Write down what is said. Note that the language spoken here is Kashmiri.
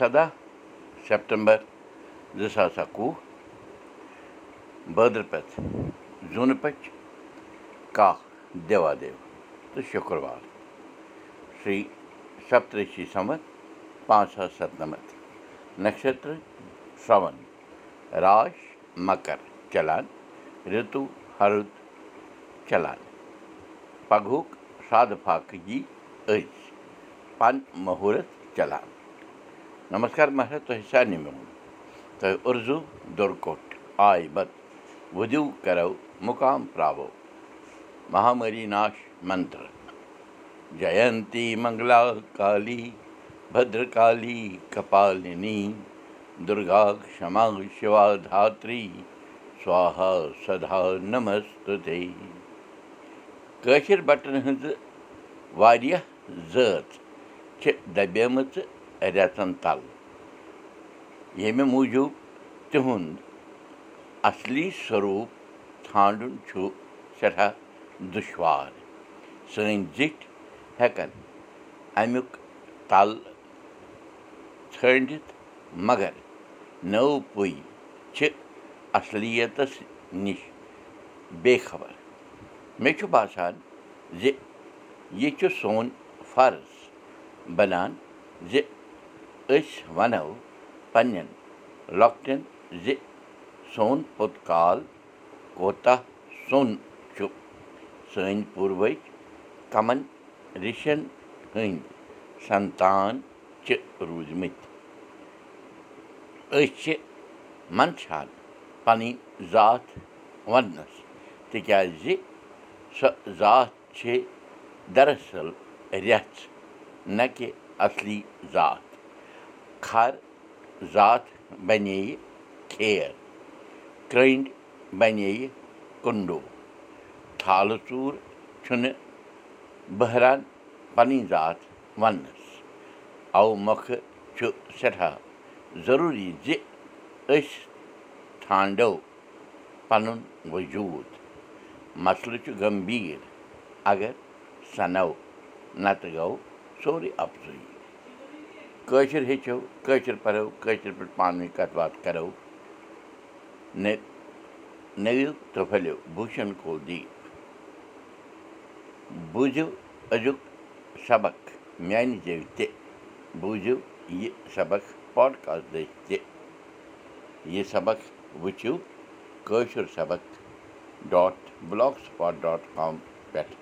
سَداہ سٮ۪پٹمبر زٕ ساس اَکوُہ بٲدرپَتھ زوٗنہٕ پٔچ کاہ دیوادیو تہٕ شُکروار شِرٛی سپترٛشی سَمت پانٛژھ ساس سَتنَمَتھ نَشترٕ شرٛوَن راش مکر چلان رِتوٗ ہرُد چلان پگہُک سادٕ فاقگی أزۍ پن مہوٗرت چلان نمسکار مہراج تۄہہِ تۄہہِ اُرزوٗ دُرکوٹ آے بت وُدِو کرو مُقام پراوو مہامری ناش منتر جینتی منگلا کالی بدرکالی کپالنی دُرگا کما شِوا دھتری سوہا سدا نمست کٲشِر بٹن ہٕنٛزٕ واریاہ زٲژ چھِ دَبیمٕژ رٮ۪ژن تل ییٚمہِ موٗجوٗب تِہُنٛد اصلی سوروٗپ ژھانڈُن چھُ سٮ۪ٹھاہ دُشوار سٲنۍ زِٹھۍ ہٮ۪کن امیُک تل ژھٲنٛڈِتھ مگر نٔو پُے چھِ اصلِیتس نِش بے خبر مےٚ چھُ باسان زِ یہِ چھُ سون فرض بنان زِ أسۍ ونو پننٮ۪ن لۄکٹٮ۪ن زِ سون پوٚت کال کوتاہ سوٚن چھُ سٲنۍ پوٗروٕج کمن رِشن ہٕنٛدۍ سنتان چھِ روٗدمٕتۍ أسۍ چھِ منٛدچھان پنٕنۍ ذات وننس تِکیٛازِ سۄ ذات چھِ دراصل رٮ۪ژھ نہ کہِ اصلی ذات کھر ذات بنیٚیہِ کھیر کرٛنٛڈۍ بنیٚیہِ کُنڈوٗ تھالہٕ ژوٗر چھُنہٕ بحران پنٕنۍ ذات وننس اَوٕ مۄکھٕ چھُ سٮ۪ٹھاہ ضروٗری زِ أسۍ ژھانڈو پنُن وجوٗد مسلہٕ چھُ گمبیٖر اگر سنو نتہٕ گوٚو سورُے اَفضٲیی کٲشِر ہیٚچھو کٲشِر پرو کٲشِر پٲٹھۍ پانہٕ ؤنۍ کتھ باتھ کرو۔ تہٕ پھٔلِو بوٗشن کول دیٖپ۔ بوٗزِو أزیُک سبق میانہِ زیٚوِ تہِ بوٗزِو یہِ سبق پاڈکاسٹ تہِ۔ یہِ سبق وٕچھِو کٲشُر سبق dot blogspot dot com پٮ۪ٹھ